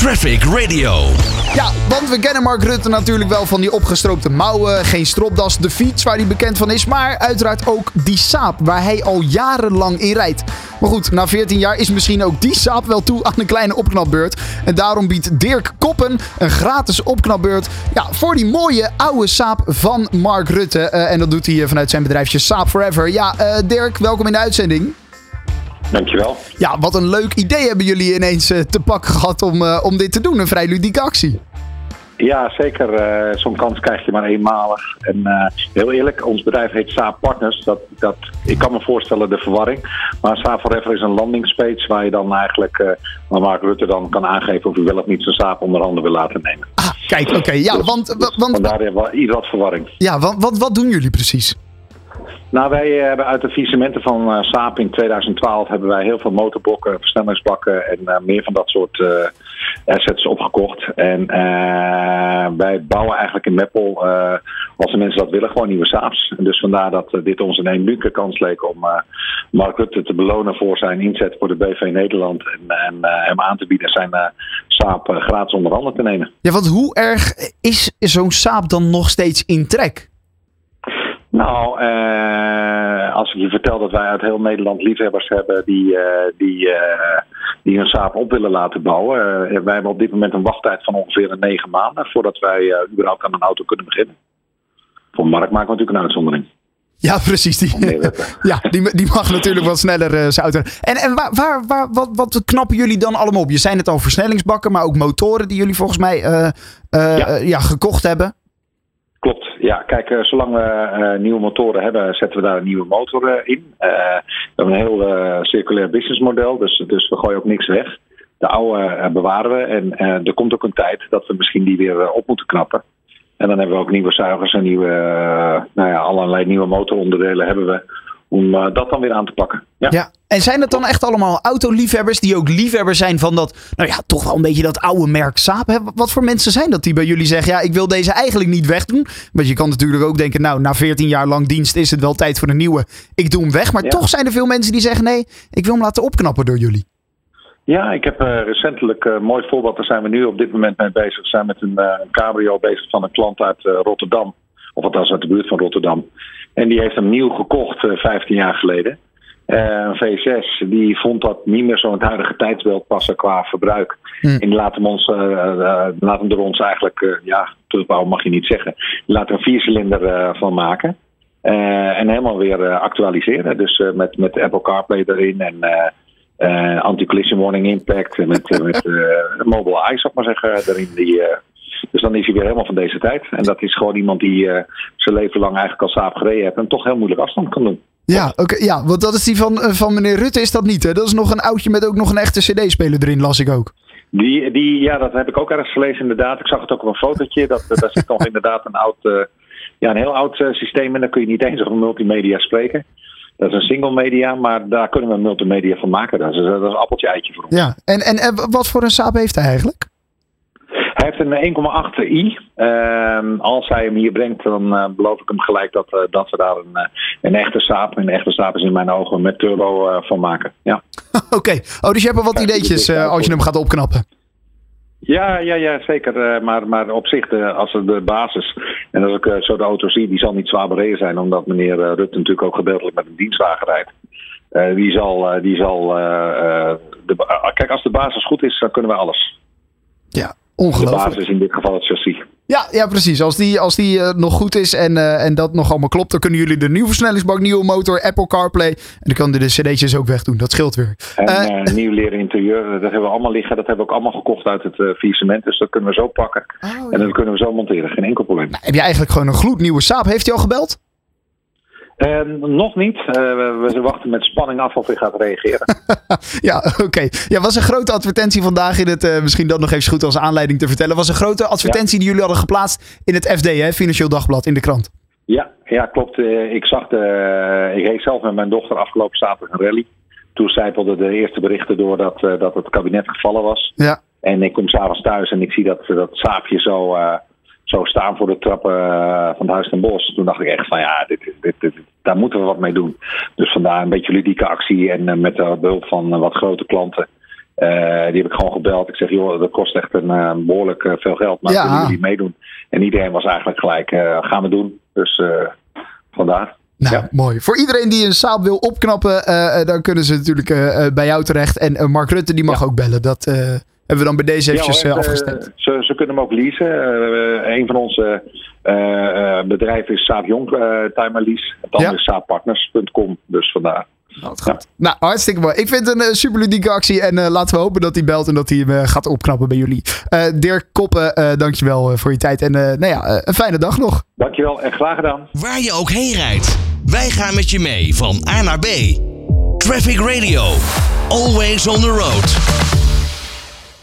Traffic Radio. Ja, want we kennen Mark Rutte natuurlijk wel van die opgestroopte mouwen, geen stropdas, de fiets waar hij bekend van is, maar uiteraard ook die saap waar hij al jarenlang in rijdt. Maar goed, na 14 jaar is misschien ook die saap wel toe aan een kleine opknapbeurt. En daarom biedt Dirk Koppen een gratis opknapbeurt ja, voor die mooie oude saap van Mark Rutte. Eh, en dat doet hij vanuit zijn bedrijfje Saap Forever. Ja, eh, Dirk, welkom in de uitzending. Dankjewel. Ja, wat een leuk idee hebben jullie ineens eh, te pakken gehad om, eh, om dit te doen. Een vrij ludieke actie. Ja, zeker. Eh, Zo'n kans krijg je maar eenmalig. En heel eerlijk, ons bedrijf heet Saab Partners. Dat, dat, ik kan me voorstellen de verwarring. Maar Saab Forever is een landingspage waar je dan eigenlijk, waar Mark Rutte dan kan aangeven of u wel of niet zijn saap onder handen wil laten nemen. Ah, kijk, oké. ja, Dus- want, dus want, wel iets wat verwarring. ja, want wat, wat doen jullie precies? Nou, wij eh, hebben uit de faillissementen van eh Saab in 2012 hebben wij heel veel motorbokken, versnellingsbakken en eh, meer van dat soort eh, assets opgekocht. En wij bouwen eigenlijk in Meppel, als de mensen dat willen, gewoon nieuwe Saabs. En dus vandaar dat dit ons een unieke kans leek om Mark Rutte te belonen voor zijn inzet voor de BV Nederland. En, en hem aan te bieden zijn eh, gratis onder handen te nemen. Ja, want hoe erg is zo'n saap dan nog steeds in trek? Nou, eh, als ik je vertel dat wij uit heel Nederland liefhebbers hebben die, eh, die, eh, die hun saap op willen laten bouwen. Wij hebben op dit moment een wachttijd van ongeveer een negen maanden voordat wij überhaupt aan een auto kunnen beginnen. Voor Mark maken we natuurlijk een uitzondering. Ja, precies. Die, ja, die, die mag natuurlijk wat sneller zijn auto. En, en waar, waar, waar, wat, wat knappen jullie dan allemaal op? Je zijn het al versnellingsbakken, maar ook motoren die jullie volgens mij Ja. ja, gekocht hebben. Klopt, ja. Kijk, eh, zolang we eh, nieuwe motoren hebben, zetten we daar een nieuwe motor eh, in. We hebben een heel circulair businessmodel, dus, dus we gooien ook niks weg. De oude bewaren we en er komt ook een tijd dat we misschien die weer op moeten knappen. En dan hebben we ook nieuwe zuigers en nieuwe, nou ja, allerlei nieuwe motoronderdelen hebben we om eh, dat dan weer aan te pakken. Ja. Ja. En zijn het dan echt allemaal autoliefhebbers die ook liefhebber zijn van dat, nou ja, toch wel een beetje dat oude merk Saab? Hè? Wat voor mensen zijn dat die bij jullie zeggen, ja, ik wil deze eigenlijk niet wegdoen? Want je kan natuurlijk ook denken, nou, na 14 jaar lang dienst is het wel tijd voor een nieuwe. Ik doe hem weg. Maar Ja. toch zijn er veel mensen die zeggen, nee, ik wil hem laten opknappen door jullie. Ja, ik heb eh, recentelijk een mooi voorbeeld. Daar zijn we nu op dit moment mee bezig. We zijn met een, eh, cabrio bezig van een klant uit eh, Rotterdam. Of althans uit de buurt van Rotterdam. En die heeft hem nieuw gekocht eh 15 jaar geleden. Eh, een V6. Die vond dat niet meer zo in het huidige tijdsbeeld passen qua verbruik. Hmm. En laat hem, ons, eh, laat hem door ons eigenlijk, ja, terugbouwen mag je niet zeggen. Laat er een viercilinder van maken. En helemaal weer actualiseren. Dus met, met Apple CarPlay erin en anti-collision warning impact. en Met, met mobile eyes, zou ik maar zeggen, erin. Die, dus dan is hij weer helemaal van deze tijd. En dat is gewoon iemand die eh, zijn leven lang eigenlijk al saap gereden heeft en toch heel moeilijk afstand kan doen. Ja, oké, ja, want dat is die van, eh, van meneer Rutte, is dat niet, hè? Dat is nog een oudje met ook nog een echte cd-speler erin, las ik ook. Die, die, ja, dat heb ik ook ergens gelezen inderdaad. Ik zag het ook op een fotootje. Dat, dat, daar zit nog inderdaad een oud, eh, ja, een heel oud eh, systeem in. Daar kun je niet eens over multimedia spreken. Dat is een single media, maar daar kunnen we multimedia van maken. Dat is, dat is een appeltje eitje voor ons. Ja, en, en, en wat voor een Saab heeft hij eigenlijk? Hij heeft een 1,8 i. Ehm, als hij hem hier brengt, dan eh, beloof ik hem gelijk dat, eh, dat we daar een, eh, een echte saap, een echte saap is in mijn ogen, met turbo van maken. Ja. Oké, oh, dus je hebt wel wat ideetjes eh, als je hem gaat opknappen. Ja, ja, ja, zeker. Maar, maar op zich, als er de basis. En als ik zo de auto zie, die zal niet zwaar bereden zijn, omdat meneer Rutte natuurlijk ook gedeeltelijk met een dienstwagen rijdt. Die zal. die zal de, kijk, als de basis goed is, dan kunnen we alles. Ja, De basis is in dit geval het chassis. Ja, ja, precies. Als die, als die eh, nog goed is en, eh, en dat nog allemaal klopt, dan kunnen jullie de nieuwe versnellingsbak, nieuwe motor, Apple CarPlay. En dan kan de cd'tjes ook wegdoen. Dat scheelt weer. En Eh, nieuw leren interieur, dat hebben we allemaal liggen. Dat hebben we ook allemaal gekocht uit het uh, faillissement. Dus dat kunnen we zo pakken. Oh, En dat kunnen we zo monteren. Geen enkel probleem. Heb je eigenlijk gewoon een gloednieuwe Saab? Heeft hij al gebeld? Eh, nog niet. Eh, we, we wachten met spanning af of hij gaat reageren. Ja, oké. Ja, was een grote advertentie vandaag in het, eh, misschien dat nog even goed als aanleiding te vertellen, was een grote advertentie die jullie hadden geplaatst in het FD, hè, Financieel Dagblad, in de krant. Ja, ja klopt. Eh, ik zag de, ik reed zelf met mijn dochter afgelopen zaterdag een rally. Toen zijpelden de eerste berichten door dat, dat het kabinet gevallen was. Ja, En ik kom s'avonds thuis en ik zie dat, dat saapje zo, zo staan voor de trappen van het Huis ten Bos. Toen dacht ik echt van ja, dit, is- dit, dit, daar moeten we wat mee doen. Dus vandaar een beetje ludieke actie en eh, met de behulp van eh, wat grote klanten. die heb ik gewoon gebeld. Ik zeg, joh, dat kost echt een behoorlijk veel geld. Maar ja. willen jullie meedoen? En iedereen was eigenlijk gelijk, gaan we doen. Dus vandaar. Nou, ja. mooi. Voor iedereen die een saap wil opknappen, dan kunnen ze natuurlijk bij jou terecht. En Mark Rutte, die mag ook bellen. Dat hebben we dan bij deze eventjes ja, afgestemd. Ze, ze, kunnen hem ook leasen. een van onze bedrijven is Saap Jong Timer Lease. Het andere is saappartners.com. Dus vandaar. Nou, goed. nou, hartstikke mooi. Ik vind het een uh, super ludieke actie. En uh, laten we hopen dat hij belt en dat hij hem uh, gaat opknappen bij jullie. Dirk Koppen, dankjewel voor je tijd. En nou ja, een fijne dag nog. Dankjewel en graag gedaan. Waar je ook heen rijdt. Wij gaan met je mee van A naar B. Traffic Radio. Always on the road.